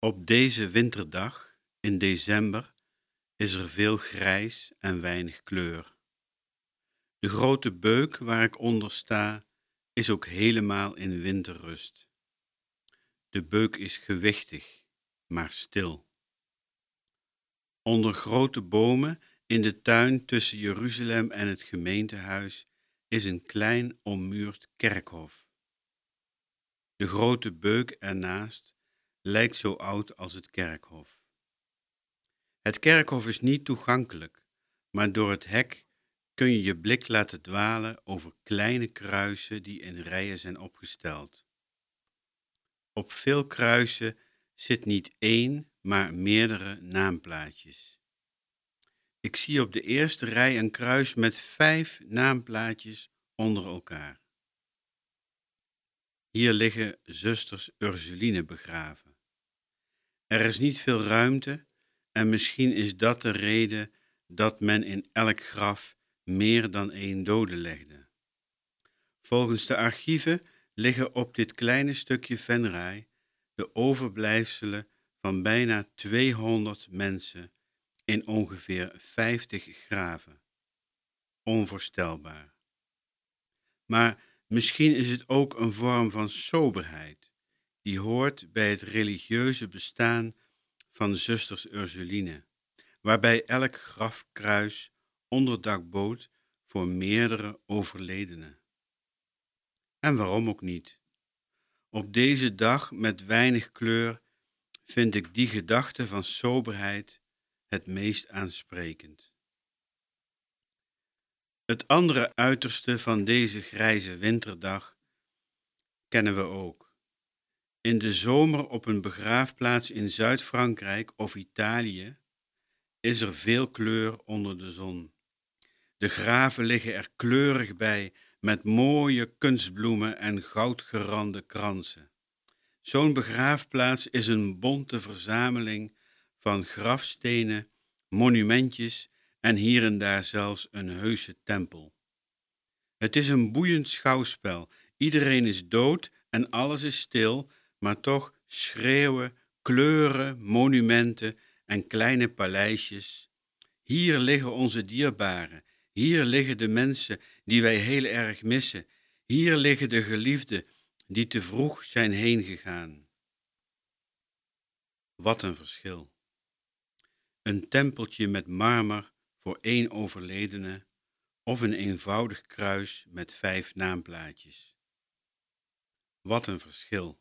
Op deze winterdag in december is er veel grijs en weinig kleur. De grote beuk waar ik onder sta is ook helemaal in winterrust. De beuk is gewichtig, maar stil. Onder grote bomen in de tuin tussen Jeruzalem en het gemeentehuis is een klein ommuurd kerkhof. De grote beuk ernaast lijkt zo oud als het kerkhof. Het kerkhof is niet toegankelijk, maar door het hek kun je je blik laten dwalen over kleine kruisen die in rijen zijn opgesteld. Op veel kruisen zit niet één, maar meerdere naamplaatjes. Ik zie op de eerste rij een kruis met vijf naamplaatjes onder elkaar. Hier liggen zusters Ursuline begraven. Er is niet veel ruimte en misschien is dat de reden dat men in elk graf meer dan één dode legde. Volgens de archieven liggen op dit kleine stukje Venray de overblijfselen van bijna 200 mensen in ongeveer 50 graven. Onvoorstelbaar. Maar misschien is het ook een vorm van soberheid die hoort bij het religieuze bestaan van zusters Ursuline, waarbij elk grafkruis onderdak bood voor meerdere overledenen. En waarom ook niet? Op deze dag met weinig kleur vind ik die gedachte van soberheid het meest aansprekend. Het andere uiterste van deze grijze winterdag kennen we ook. In de zomer op een begraafplaats in Zuid-Frankrijk of Italië is er veel kleur onder de zon. De graven liggen er kleurig bij met mooie kunstbloemen en goudgerande kransen. Zo'n begraafplaats is een bonte verzameling van grafstenen, monumentjes en hier en daar zelfs een heuse tempel. Het is een boeiend schouwspel. Iedereen is dood en alles is stil, maar toch schreeuwen, kleuren, monumenten en kleine paleisjes. Hier liggen onze dierbaren, hier liggen de mensen die wij heel erg missen, hier liggen de geliefden die te vroeg zijn heengegaan. Wat een verschil. Een tempeltje met marmer voor één overledene of een eenvoudig kruis met vijf naamplaatjes. Wat een verschil.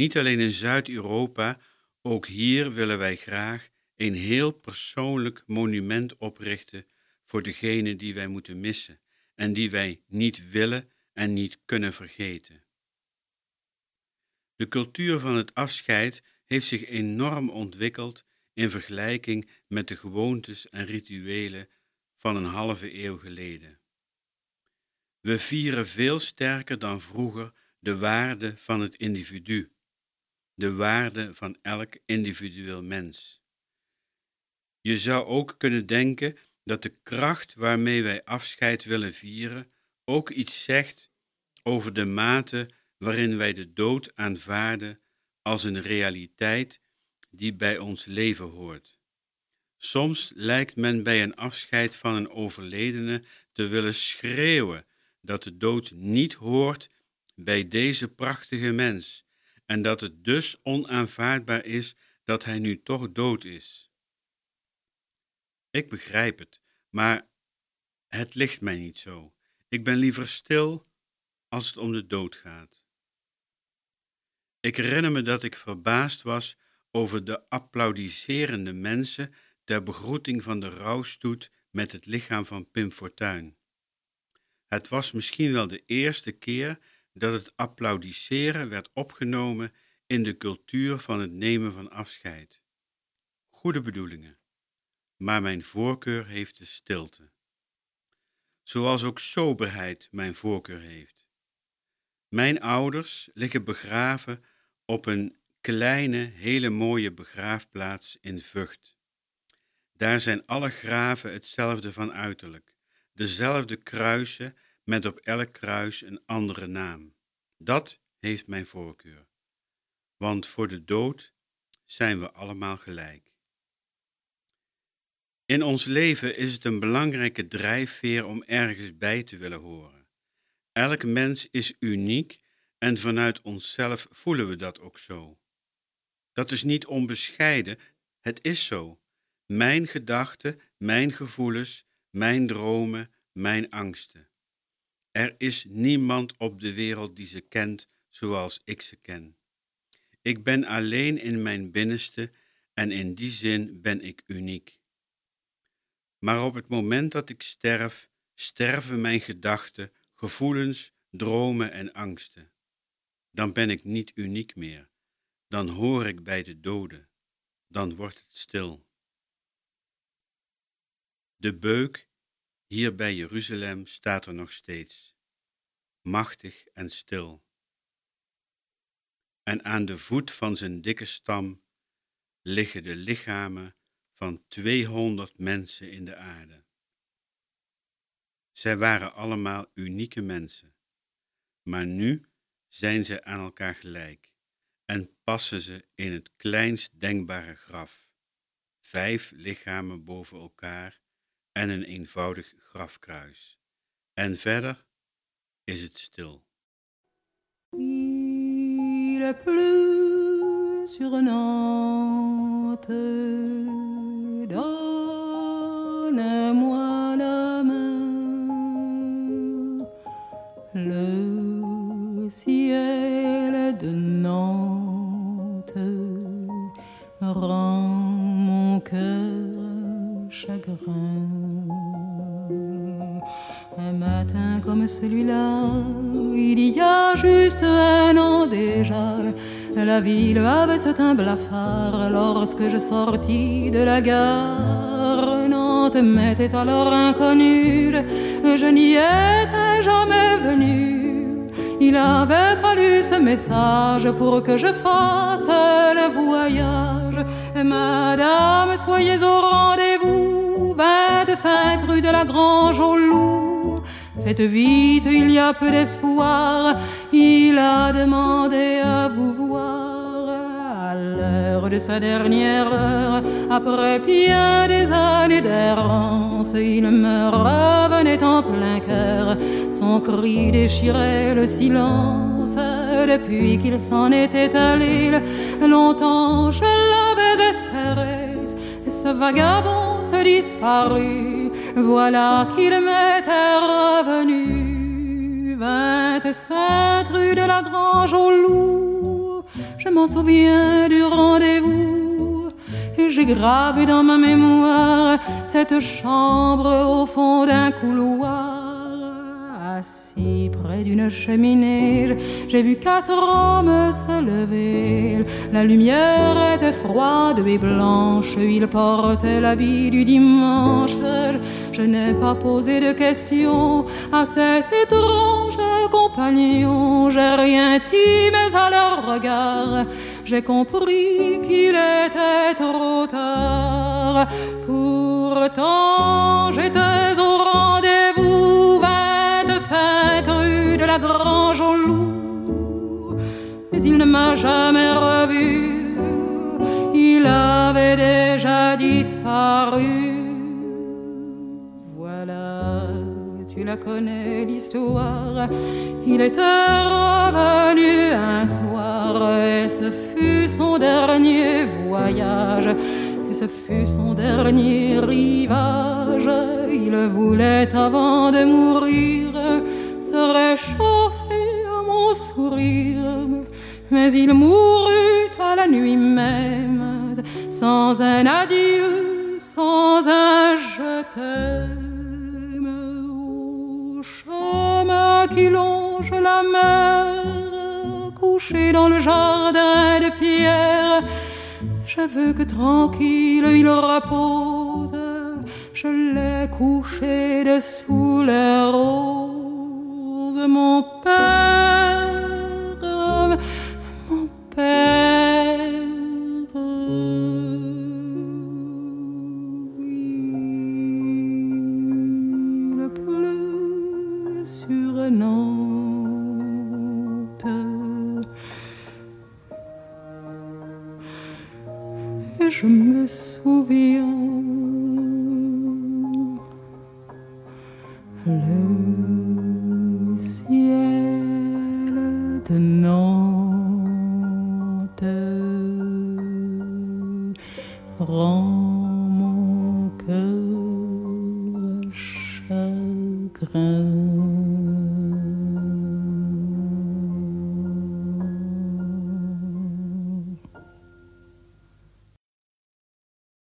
Niet alleen in Zuid-Europa, ook hier willen wij graag een heel persoonlijk monument oprichten voor degene die wij moeten missen en die wij niet willen en niet kunnen vergeten. De cultuur van het afscheid heeft zich enorm ontwikkeld in vergelijking met de gewoontes en rituelen van een halve eeuw geleden. We vieren veel sterker dan vroeger de waarde van het individu, de waarde van elk individueel mens. Je zou ook kunnen denken dat de kracht waarmee wij afscheid willen vieren ook iets zegt over de mate waarin wij de dood aanvaarden als een realiteit die bij ons leven hoort. Soms lijkt men bij een afscheid van een overledene te willen schreeuwen dat de dood niet hoort bij deze prachtige mens en dat het dus onaanvaardbaar is dat hij nu toch dood is. Ik begrijp het, maar het ligt mij niet zo. Ik ben liever stil als het om de dood gaat. Ik herinner me dat ik verbaasd was over de applaudiserende mensen ter begroeting van de rouwstoet met het lichaam van Pim Fortuyn. Het was misschien wel de eerste keer dat het applaudisseren werd opgenomen in de cultuur van het nemen van afscheid. Goede bedoelingen, maar mijn voorkeur heeft de stilte. Zoals ook soberheid mijn voorkeur heeft. Mijn ouders liggen begraven op een kleine, hele mooie begraafplaats in Vught. Daar zijn alle graven hetzelfde van uiterlijk, dezelfde kruisen met op elk kruis een andere naam. Dat heeft mijn voorkeur. Want voor de dood zijn we allemaal gelijk. In ons leven is het een belangrijke drijfveer om ergens bij te willen horen. Elk mens is uniek en vanuit onszelf voelen we dat ook zo. Dat is niet onbescheiden, het is zo. Mijn gedachten, mijn gevoelens, mijn dromen, mijn angsten. Er is niemand op de wereld die ze kent zoals ik ze ken. Ik ben alleen in mijn binnenste en in die zin ben ik uniek. Maar op het moment dat ik sterf, sterven mijn gedachten, gevoelens, dromen en angsten. Dan ben ik niet uniek meer. Dan hoor ik bij de doden. Dan wordt het stil. De beuk hier bij Jeruzalem staat er nog steeds, machtig en stil. En aan de voet van zijn dikke stam liggen de lichamen van 200 mensen in de aarde. Zij waren allemaal unieke mensen, maar nu zijn ze aan elkaar gelijk en passen ze in het kleinst denkbare graf. Vijf lichamen boven elkaar en een eenvoudig grafkruis. En verder is het stil. Il pleut sur Nantes. donne-moi la main. Le ciel de Nantes rend mon cœur chagrin. Celui-là, il y a juste un an déjà, la ville avait ce teint blafard lorsque je sortis de la gare. Nantes m'était alors inconnue, je n'y étais jamais venu. Il avait fallu ce message pour que je fasse le voyage. Madame, soyez au rendez-vous, 25 rue de la Grange au Loup. Faites vite, il y a peu d'espoir. Il a demandé à vous voir à l'heure de sa dernière heure. Après bien des années d'errance, il me revenait en plein cœur. Son cri déchirait le silence. Depuis qu'il s'en était allé, longtemps je l'avais espéré. Ce vagabond se disparut voilà qu'il m'était revenu. 25 rue de la Grange au Loup, je m'en souviens du rendez-vous. Et j'ai gravé dans ma mémoire cette chambre au fond d'un couloir. Près d'une cheminée, j'ai vu quatre hommes se lever. La lumière était froide et blanche, ils portaient l'habit du dimanche. Je n'ai pas posé de questions à ces étranges compagnons. J'ai rien dit, mais à leur regard, j'ai compris qu'il était trop tard. Pourtant, j'étais m'a jamais revu, il avait déjà disparu. Voilà, tu la connais l'histoire. Il était revenu un soir et ce fut son dernier voyage. Et ce fut son dernier rivage. Il voulait avant de mourir se réchauffer à mon sourire. Mais il mourut à la nuit même, sans un adieu, sans un je t'aime. Au chemin qui longe la mer, couché dans le jardin de pierre, je veux que tranquille il repose. Je l'ai couché dessous les roses, mon père, sur Nantes. et je me souviens le ciel de Nantes rend